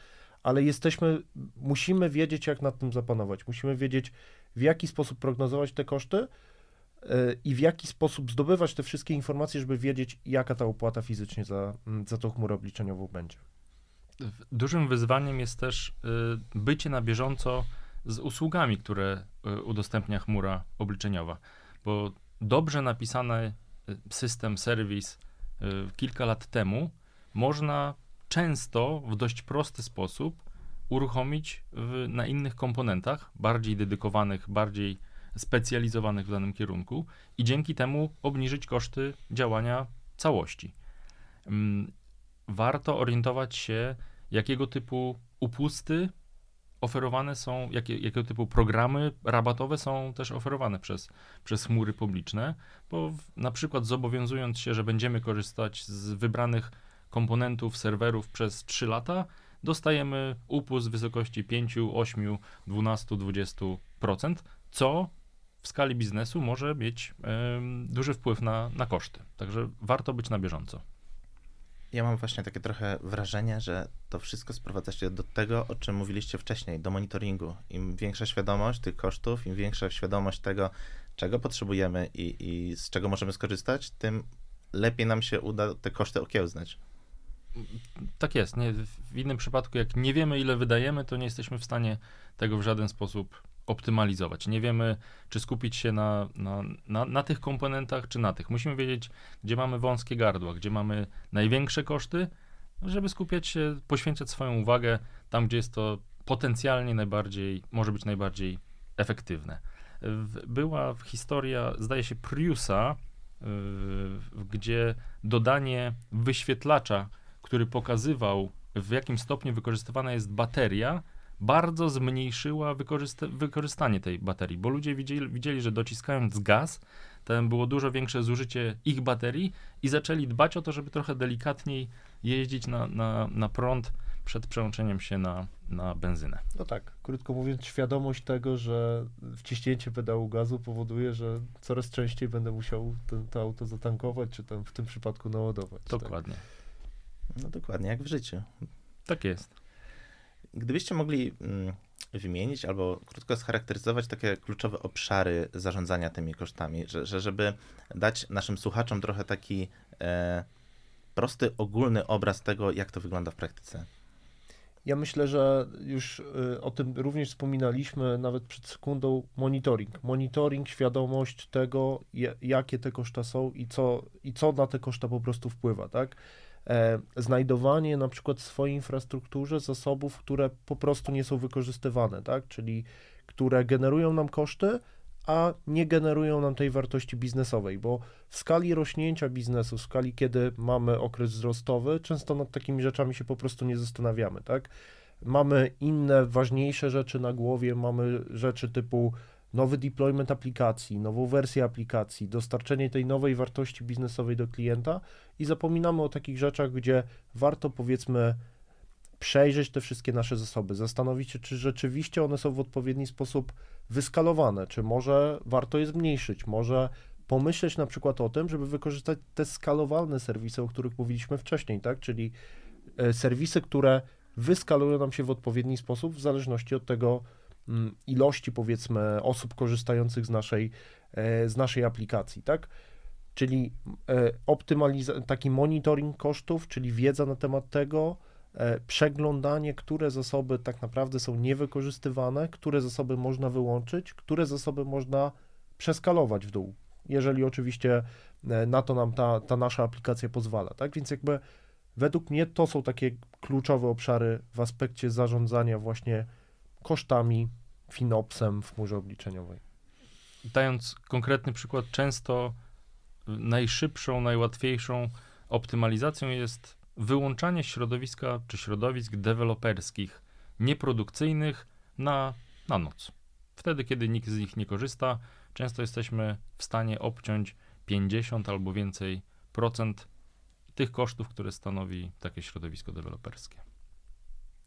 ale jesteśmy, musimy wiedzieć, jak nad tym zapanować. Musimy wiedzieć, w jaki sposób prognozować te koszty yy, i w jaki sposób zdobywać te wszystkie informacje, żeby wiedzieć, jaka ta opłata fizycznie za, za tą chmurę obliczeniową będzie. Dużym wyzwaniem jest też y, bycie na bieżąco z usługami, które y, udostępnia chmura obliczeniowa, bo dobrze napisany y, system, serwis kilka lat temu można często w dość prosty sposób uruchomić w, na innych komponentach, bardziej dedykowanych, bardziej specjalizowanych w danym kierunku i dzięki temu obniżyć koszty działania całości. Warto orientować się, jakiego typu upusty oferowane są, jakie, jakiego typu programy rabatowe są też oferowane przez, przez chmury publiczne, bo w, na przykład zobowiązując się, że będziemy korzystać z wybranych komponentów, serwerów przez 3 lata, dostajemy upust w wysokości 5, 8, 12, 20%, co w skali biznesu może mieć y, duży wpływ na, na koszty. Także warto być na bieżąco ja mam właśnie takie trochę wrażenie, że to wszystko sprowadza się do tego, o czym mówiliście wcześniej, do monitoringu. Im większa świadomość tych kosztów, im większa świadomość tego, czego potrzebujemy i, i z czego możemy skorzystać, tym lepiej nam się uda te koszty okiełznać. Tak jest. Nie, w innym przypadku, jak nie wiemy, ile wydajemy, to nie jesteśmy w stanie tego w żaden sposób optymalizować. Nie wiemy, czy skupić się na, na, na, na, tych komponentach, czy na tych. Musimy wiedzieć, gdzie mamy wąskie gardła, gdzie mamy największe koszty, żeby skupiać się, poświęcać swoją uwagę tam, gdzie jest to potencjalnie najbardziej, może być najbardziej efektywne. Była historia, zdaje się, Priusa, gdzie dodanie wyświetlacza, który pokazywał, w jakim stopniu wykorzystywana jest bateria, bardzo zmniejszyła wykorzystanie tej baterii, bo ludzie widzieli, widzieli, że dociskając gaz, tam było dużo większe zużycie ich baterii i zaczęli dbać o to, żeby trochę delikatniej jeździć na, na, na prąd przed przełączeniem się na, na benzynę. No tak, krótko mówiąc, świadomość tego, że wciśnięcie pedału gazu powoduje, że coraz częściej będę musiał ten, to auto zatankować, czy tam w tym przypadku naładować. Tak? Dokładnie. Tak? No dokładnie, jak w życiu. Tak jest. Gdybyście mogli mm, wymienić albo krótko scharakteryzować takie kluczowe obszary zarządzania tymi kosztami, że, że żeby dać naszym słuchaczom trochę taki e, prosty, ogólny obraz tego, jak to wygląda w praktyce. Ja myślę, że już y, o tym również wspominaliśmy nawet przed sekundą. Monitoring. Monitoring, świadomość tego, jakie te koszta są i co, i co na te koszta po prostu wpływa, tak? E, znajdowanie na przykład w swojej infrastrukturze zasobów, które po prostu nie są wykorzystywane, tak? Czyli które generują nam koszty, a nie generują nam tej wartości biznesowej, bo w skali rośnięcia biznesu, w skali kiedy mamy okres wzrostowy, często nad takimi rzeczami się po prostu nie zastanawiamy, tak? Mamy inne, ważniejsze rzeczy na głowie, mamy rzeczy typu nowy deployment aplikacji, nową wersję aplikacji, dostarczenie tej nowej wartości biznesowej do klienta i zapominamy o takich rzeczach, gdzie warto powiedzmy przejrzeć te wszystkie nasze zasoby, zastanowić się, czy rzeczywiście one są w odpowiedni sposób wyskalowane, czy może warto je zmniejszyć, może pomyśleć na przykład o tym, żeby wykorzystać te skalowalne serwisy, o których mówiliśmy wcześniej, tak, czyli e, serwisy, które wyskalują nam się w odpowiedni sposób w zależności od tego ilości powiedzmy osób korzystających z naszej, e, z naszej aplikacji, tak? Czyli e, optymalizacja, taki monitoring kosztów, czyli wiedza na temat tego, E, przeglądanie, które zasoby tak naprawdę są niewykorzystywane, które zasoby można wyłączyć, które zasoby można przeskalować w dół, jeżeli oczywiście na to nam ta, ta nasza aplikacja pozwala, tak? Więc jakby według mnie to są takie kluczowe obszary w aspekcie zarządzania właśnie kosztami, finopsem w chmurze obliczeniowej. Dając konkretny przykład, często najszybszą, najłatwiejszą optymalizacją jest wyłączanie środowiska czy środowisk deweloperskich nieprodukcyjnych na, na noc. Wtedy, kiedy nikt z nich nie korzysta, często jesteśmy w stanie obciąć 50 albo więcej procent tych kosztów, które stanowi takie środowisko deweloperskie.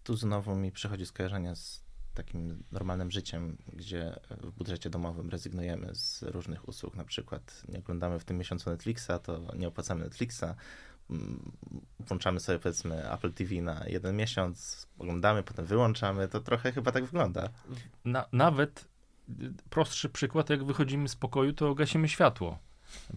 Tu znowu mi przychodzi skojarzenie z takim normalnym życiem, gdzie w budżecie domowym rezygnujemy z różnych usług, na przykład nie oglądamy w tym miesiącu Netflixa, to nie opłacamy Netflixa, Mm, włączamy sobie powiedzmy Apple TV na jeden miesiąc, oglądamy, potem wyłączamy, to trochę chyba tak wygląda. Na, nawet prostszy przykład, jak wychodzimy z pokoju, to gasimy światło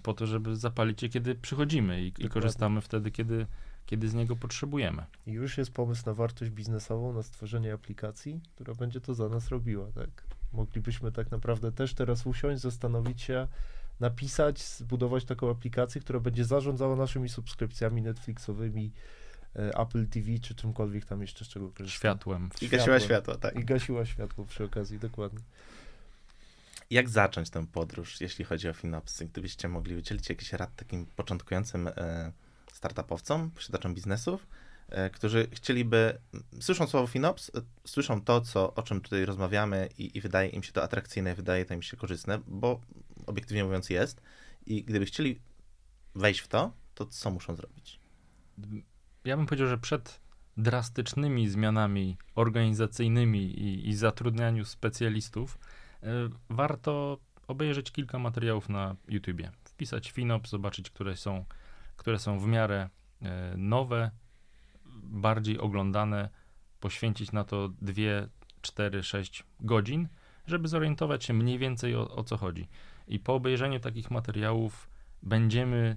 po to, żeby zapalić je, kiedy przychodzimy i, i korzystamy wtedy, kiedy, kiedy z niego potrzebujemy. I już jest pomysł na wartość biznesową, na stworzenie aplikacji, która będzie to za nas robiła, tak? Moglibyśmy tak naprawdę też teraz usiąść, zastanowić się, napisać, zbudować taką aplikację, która będzie zarządzała naszymi subskrypcjami Netflixowymi, e, Apple TV czy czymkolwiek tam jeszcze z czego korzystamy. Światłem. I gasiła światło, tak. I gasiła światło przy okazji, dokładnie. Jak zacząć tę podróż, jeśli chodzi o Finopsy? Gdybyście mogli udzielić jakiś rad takim początkującym e, startupowcom, posiadaczom biznesów, E, którzy chcieliby, słyszą słowo FinOps, e, słyszą to, co, o czym tutaj rozmawiamy i, i wydaje im się to atrakcyjne, wydaje to im się korzystne, bo obiektywnie mówiąc jest. I gdyby chcieli wejść w to, to co muszą zrobić? Ja bym powiedział, że przed drastycznymi zmianami organizacyjnymi i, i zatrudnianiu specjalistów, y, warto obejrzeć kilka materiałów na YouTubie. Wpisać FinOps, zobaczyć, które są, które są w miarę y, nowe, bardziej oglądane, poświęcić na to 2, 4, 6 godzin, żeby zorientować się mniej więcej o, o co chodzi. I po obejrzeniu takich materiałów będziemy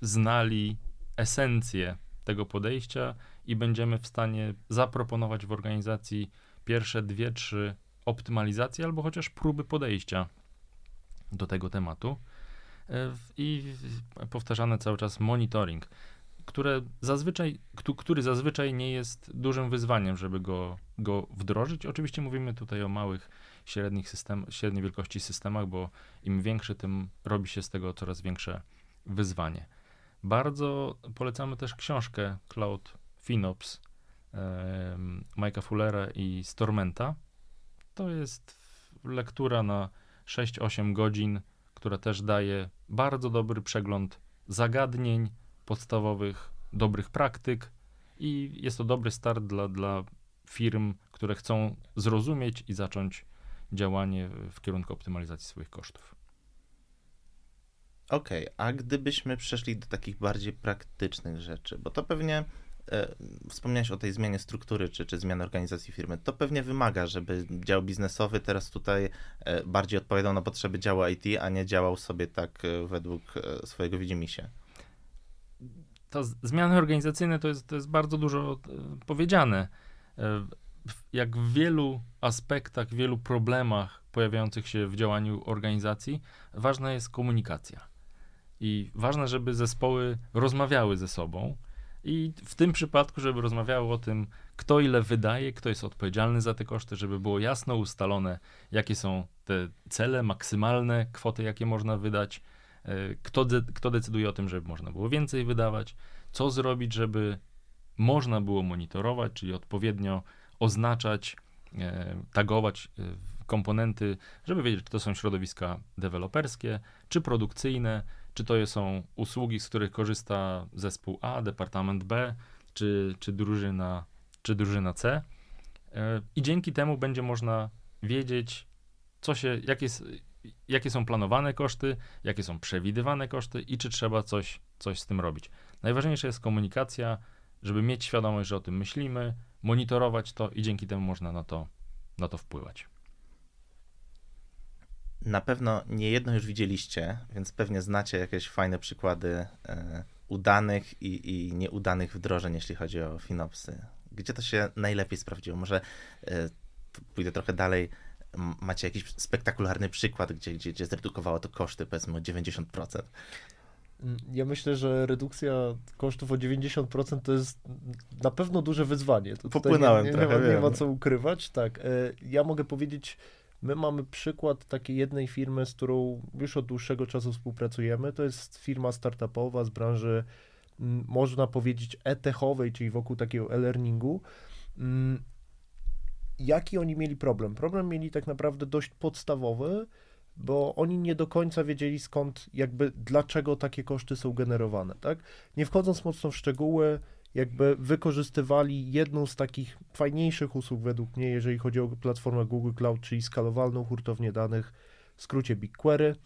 znali esencję tego podejścia i będziemy w stanie zaproponować w organizacji pierwsze dwie, trzy optymalizacje albo chociaż próby podejścia do tego tematu. E, I powtarzany cały czas monitoring które zazwyczaj, który zazwyczaj nie jest dużym wyzwaniem, żeby go, go wdrożyć. Oczywiście mówimy tutaj o małych, średnich system, średniej wielkości systemach, bo im większy, tym robi się z tego coraz większe wyzwanie. Bardzo polecamy też książkę Cloud FinOps e, Mike'a Fullera i Stormenta. To jest lektura na 6-8 godzin, która też daje bardzo dobry przegląd zagadnień, podstawowych, dobrych praktyk i jest to dobry start dla, dla firm, które chcą zrozumieć i zacząć działanie w kierunku optymalizacji swoich kosztów. Okej, okay, a gdybyśmy przeszli do takich bardziej praktycznych rzeczy, bo to pewnie wspomniałeś o tej zmianie struktury czy, czy zmianie organizacji firmy, to pewnie wymaga, żeby dział biznesowy teraz tutaj e, bardziej odpowiadał na potrzeby działu IT, a nie działał sobie tak e, według e, swojego widzimisię to zmiany organizacyjne to jest, to jest bardzo dużo e, powiedziane. E, jak w wielu aspektach, wielu problemach pojawiających się w działaniu organizacji, ważna jest komunikacja. I ważne, żeby zespoły rozmawiały ze sobą. I w tym przypadku, żeby rozmawiały o tym, kto ile wydaje, kto jest odpowiedzialny za te koszty, żeby było jasno ustalone, jakie są te cele maksymalne, kwoty, jakie można wydać, e, kto, de kto decyduje o tym, żeby można było więcej wydawać, co zrobić, żeby można było monitorować, czyli odpowiednio oznaczać, e, tagować e, komponenty, żeby wiedzieć, czy to są środowiska deweloperskie, czy produkcyjne, czy to są usługi, z których korzysta zespół A, departament B, czy, czy, drużyna, czy drużyna C. E, I dzięki temu będzie można wiedzieć, co się, jakie, jakie są planowane koszty, jakie są przewidywane koszty i czy trzeba coś, coś z tym robić. Najważniejsza jest komunikacja, żeby mieć świadomość, że o tym myślimy, monitorować to i dzięki temu można na to, na to wpływać. Na pewno nie jedno już widzieliście, więc pewnie znacie jakieś fajne przykłady e, udanych i, i, nieudanych wdrożeń, jeśli chodzi o Finopsy. Gdzie to się najlepiej sprawdziło? Może e, pójdę trochę dalej. Macie jakiś spektakularny przykład, gdzie, gdzie, gdzie zredukowało to koszty, powiedzmy, o 90%? Mm, ja myślę, że redukcja kosztów o 90% to jest na pewno duże wyzwanie. To Popłynąłem nie, nie, trochę, nie, ma, nie ma co ukrywać. Tak, e, ja mogę powiedzieć, my mamy przykład takiej jednej firmy, z którą już od dłuższego czasu współpracujemy. To jest firma startupowa z branży, mm, można powiedzieć, e-techowej, czyli wokół takiego e-learningu. Mm, jaki oni mieli problem? Problem mieli tak naprawdę dość podstawowy, bo oni nie do końca wiedzieli skąd, jakby dlaczego takie koszty są generowane, tak? Nie wchodząc mocno w szczegóły, jakby wykorzystywali jedną z takich fajniejszych usług według mnie, jeżeli chodzi o platformę Google Cloud, czyli skalowalną hurtownię danych, w skrócie BigQuery.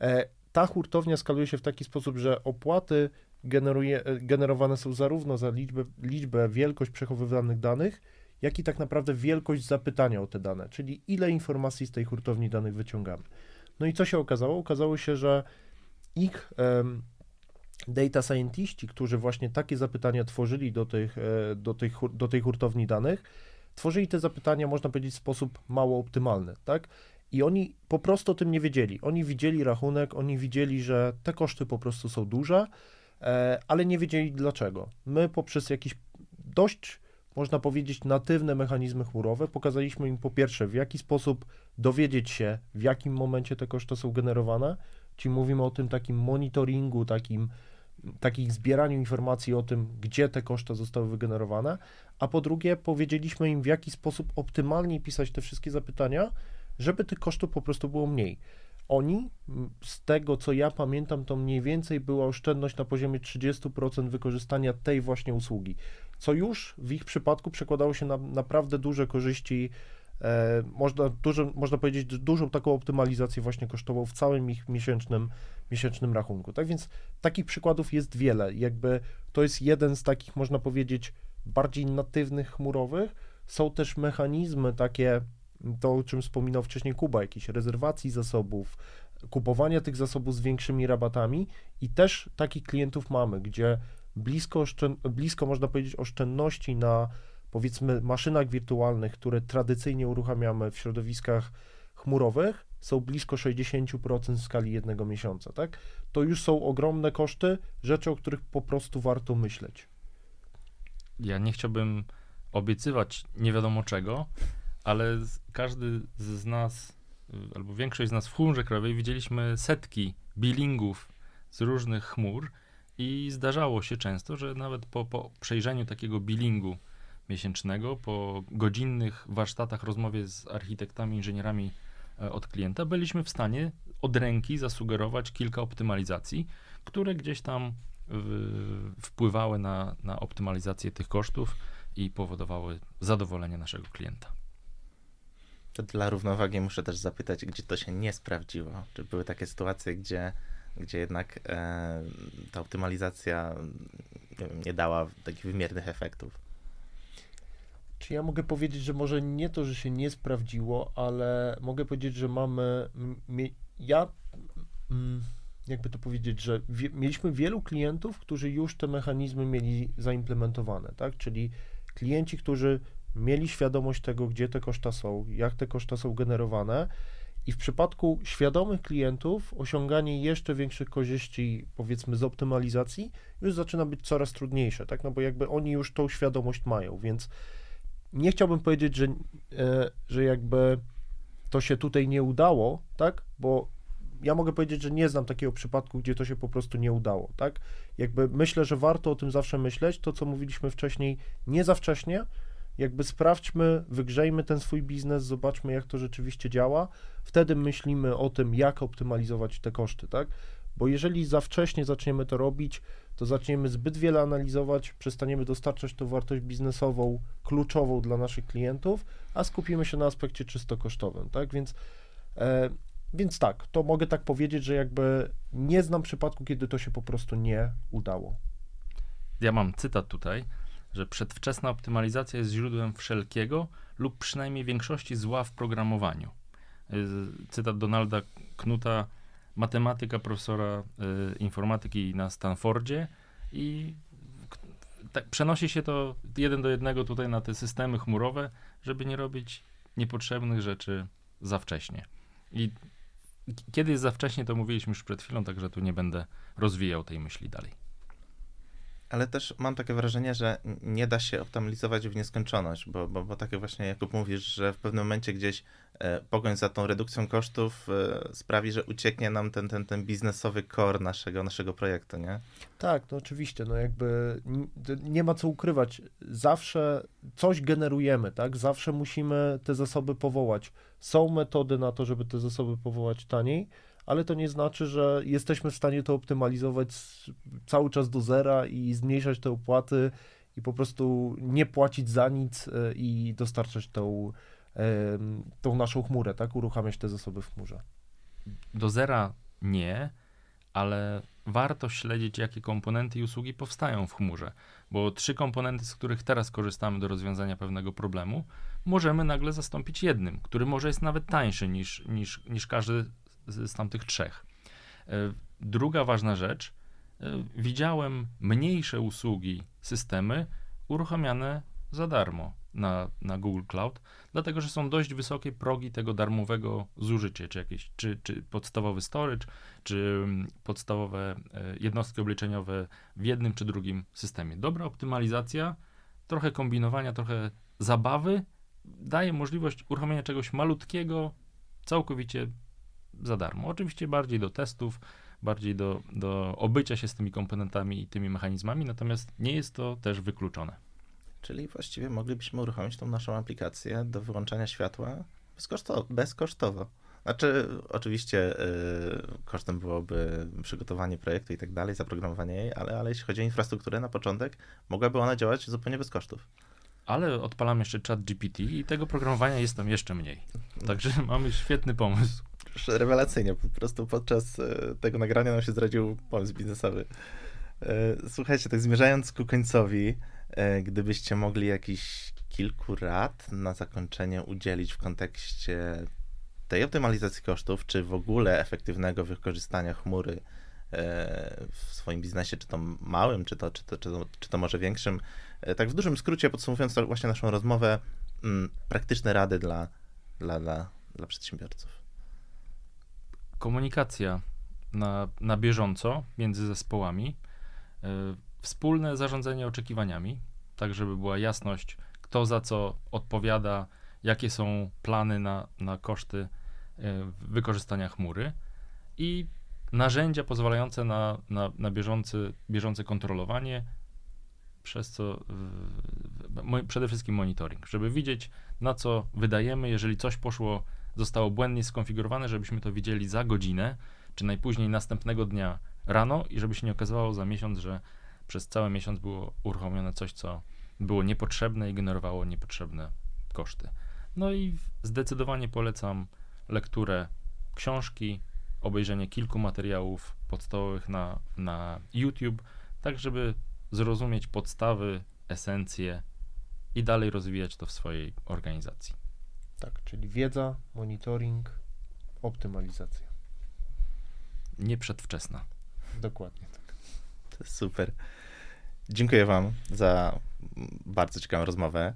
E, ta hurtownia skaluje się w taki sposób, że opłaty generuje, e, generowane są zarówno za liczbę, liczbę, wielkość przechowywanych danych, jak i tak naprawdę wielkość zapytania o te dane, czyli ile informacji z tej hurtowni danych wyciągamy. No i co się okazało? Okazało się, że ich data scientiści, którzy właśnie takie zapytania tworzyli do, tych, e, do, do tej hurtowni danych, tworzyli te zapytania, można powiedzieć, w sposób mało optymalny, tak? I oni po prostu o tym nie wiedzieli. Oni widzieli rachunek, oni widzieli, że te koszty po prostu są duże, e, ale nie wiedzieli dlaczego. My poprzez jakiś dość można powiedzieć, natywne mechanizmy chmurowe. Pokazaliśmy im po pierwsze, w jaki sposób dowiedzieć się, w jakim momencie te koszty są generowane, czyli mówimy o tym takim monitoringu, takim, takich zbieraniu informacji o tym, gdzie te koszty zostały wygenerowane, a po drugie powiedzieliśmy im, w jaki sposób optymalnie pisać te wszystkie zapytania, żeby tych kosztów po prostu było mniej. Oni, z tego co ja pamiętam, to mniej więcej była oszczędność na poziomie 30% wykorzystania tej właśnie usługi co już w ich przypadku przekładało się na naprawdę duże korzyści, e, można, duże, można powiedzieć, dużą taką optymalizację właśnie kosztową w całym ich miesięcznym, miesięcznym rachunku. Tak więc takich przykładów jest wiele. Jakby to jest jeden z takich, można powiedzieć, bardziej natywnych chmurowych. Są też mechanizmy takie, to o czym wspominał wcześniej Kuba, jakieś rezerwacji zasobów, kupowania tych zasobów z większymi rabatami i też takich klientów mamy, gdzie blisko, blisko można powiedzieć oszczędności na powiedzmy maszynach wirtualnych, które tradycyjnie uruchamiamy w środowiskach chmurowych, są blisko 60% w skali jednego miesiąca, tak? To już są ogromne koszty, rzeczy, o których po prostu warto myśleć. Ja nie chciałbym obiecywać nie wiadomo czego, ale każdy z nas, albo większość z nas w chmurze krajowej widzieliśmy setki billingów z różnych chmur i zdarzało się często, że nawet po, po przejrzeniu takiego billingu miesięcznego, po godzinnych warsztatach, rozmowie z architektami, inżynierami od klienta, byliśmy w stanie od ręki zasugerować kilka optymalizacji, które gdzieś tam wpływały na, na optymalizację tych kosztów i powodowały zadowolenie naszego klienta. To dla równowagi muszę też zapytać, gdzie to się nie sprawdziło. Czy były takie sytuacje, gdzie gdzie jednak e, ta optymalizacja nie, wiem, nie dała takich wymiernych efektów. Ja mogę powiedzieć, że może nie to, że się nie sprawdziło, ale mogę powiedzieć, że mamy. Ja. jakby to powiedzieć, że mieliśmy wielu klientów, którzy już te mechanizmy mieli zaimplementowane, tak? Czyli klienci, którzy mieli świadomość tego, gdzie te koszta są, jak te koszta są generowane. I w przypadku świadomych klientów osiąganie jeszcze większych korzyści, powiedzmy, z optymalizacji już zaczyna być coraz trudniejsze, tak? No bo jakby oni już tą świadomość mają, więc nie chciałbym powiedzieć, że, e, że jakby to się tutaj nie udało, tak? Bo ja mogę powiedzieć, że nie znam takiego przypadku, gdzie to się po prostu nie udało, tak? Jakby myślę, że warto o tym zawsze myśleć, to co mówiliśmy wcześniej, nie za wcześnie, jakby sprawdźmy, wygrzejmy ten swój biznes, zobaczmy jak to rzeczywiście działa, wtedy myślimy o tym, jak optymalizować te koszty, tak? Bo jeżeli za wcześnie zaczniemy to robić, to zaczniemy zbyt wiele analizować, przestaniemy dostarczać tą wartość biznesową kluczową dla naszych klientów, a skupimy się na aspekcie czysto kosztowym, tak? Więc, e, więc tak, to mogę tak powiedzieć, że jakby nie znam przypadku, kiedy to się po prostu nie udało. Ja mam cytat tutaj, że przedwczesna optymalizacja jest źródłem wszelkiego lub przynajmniej większości zła w programowaniu. Y, Cytat Donalda Knuta, matematyka profesora y, informatyki na Stanfordzie i tak, przenosi się to jeden do jednego tutaj na te systemy chmurowe, żeby nie robić niepotrzebnych rzeczy za wcześnie. I kiedy jest za wcześnie, to mówiliśmy już przed chwilą, także tu nie będę rozwijał tej myśli dalej. Ale też mam takie wrażenie, że nie da się optymalizować w nieskończoność, bo, bo, bo takie właśnie, Jakub mówisz, że w pewnym momencie gdzieś e, pogoń za tą redukcją kosztów e, sprawi, że ucieknie nam ten, ten, ten biznesowy core naszego, naszego projektu, nie? Tak, no oczywiście, no jakby nie ma co ukrywać. Zawsze coś generujemy, tak? Zawsze musimy te zasoby powołać. Są metody na to, żeby te zasoby powołać taniej, ale to nie znaczy, że jesteśmy w stanie to optymalizować cały czas do zera i zmniejszać te opłaty i po prostu nie płacić za nic e, i dostarczać tą, tą naszą chmurę, tak? Uruchamiać te zasoby w chmurze. do zera nie, ale warto śledzić, jakie komponenty i usługi powstają w chmurze, bo trzy komponenty, z których teraz korzystamy do rozwiązania pewnego problemu, możemy nagle zastąpić jednym, który może jest nawet tańszy niż, niż, niż każdy z, z tamtych trzech. E, Druga ważna rzecz, e, widziałem mniejsze usługi, systemy uruchamiane za darmo na, na Google Cloud, dlatego że są dość wysokie progi tego darmowego zużycia, czy jakieś, czy, czy podstawowy storage, czy mm, podstawowe e, jednostki obliczeniowe w jednym czy drugim systemie. Dobra optymalizacja, trochę kombinowania, trochę zabawy daje możliwość uruchomienia czegoś malutkiego całkowicie za darmo. Oczywiście bardziej do testów, bardziej do, do obycia się z tymi komponentami i tymi mechanizmami, natomiast nie jest to też wykluczone. Czyli właściwie moglibyśmy uruchomić tą naszą aplikację do wyłączania światła bezkosztowo. bezkosztowo. Znaczy, oczywiście y, kosztem byłoby przygotowanie projektu i tak dalej, zaprogramowanie jej, ale, ale jeśli chodzi o infrastrukturę na początek, mogłaby ona działać zupełnie bez kosztów. Ale odpalam jeszcze chat GPT i tego programowania jest tam jeszcze mniej. Także mamy świetny pomysł. Rewelacyjnie, po prostu podczas e, tego nagrania nam się zdradził pomysł biznesowy. E, Słuchajcie, tak zmierzając ku końcowi, e, gdybyście mogli jakichś kilku rad na zakończenie udzielić w kontekście tej optymalizacji kosztów, czy w ogóle efektywnego wykorzystania chmury w swoim biznesie, czy to małym, czy to, czy to, czy to, czy to może większym. Tak w dużym skrócie, podsumowując właśnie naszą rozmowę, mm, praktyczne rady dla, dla, dla, dla przedsiębiorców. Komunikacja na, na bieżąco między zespołami, y, wspólne zarządzanie oczekiwaniami, tak żeby była jasność, kto za co odpowiada, jakie są plany na, na koszty y, wykorzystania chmury i narzędzia pozwalające na, na, na bieżący, bieżące kontrolowanie, przez co przede wszystkim monitoring, żeby widzieć, na co wydajemy, jeżeli coś poszło, zostało błędnie skonfigurowane, żebyśmy to widzieli za godzinę, czy najpóźniej następnego dnia rano i żeby się nie okazało za miesiąc, że przez cały miesiąc było uruchomione coś, co było niepotrzebne i generowało niepotrzebne koszty. No i zdecydowanie polecam lekturę książki, obejrzenie kilku materiałów podstawowych na, na YouTube, tak żeby zrozumieć podstawy, esencje i dalej rozwijać to w swojej organizacji. Tak, czyli wiedza, monitoring, optymalizacja. nie przedwczesna. Dokładnie tak. To jest super. Dziękuję Wam za bardzo ciekawą rozmowę.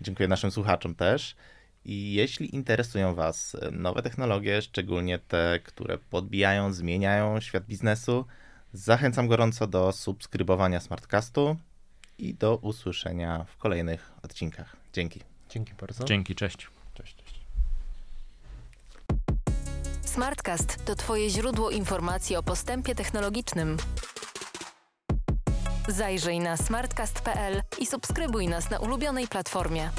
Dziękuję naszym słuchaczom też. I jeśli interesują Was nowe technologie, szczególnie te, które podbijają, zmieniają świat biznesu, zachęcam gorąco do subskrybowania Smartcastu i do usłyszenia w kolejnych odcinkach. Dzięki. Dzięki bardzo. Dzięki, cześć. Smartcast to Twoje źródło informacji o postępie technologicznym. Zajrzyj na smartcast.pl i subskrybuj nas na ulubionej platformie.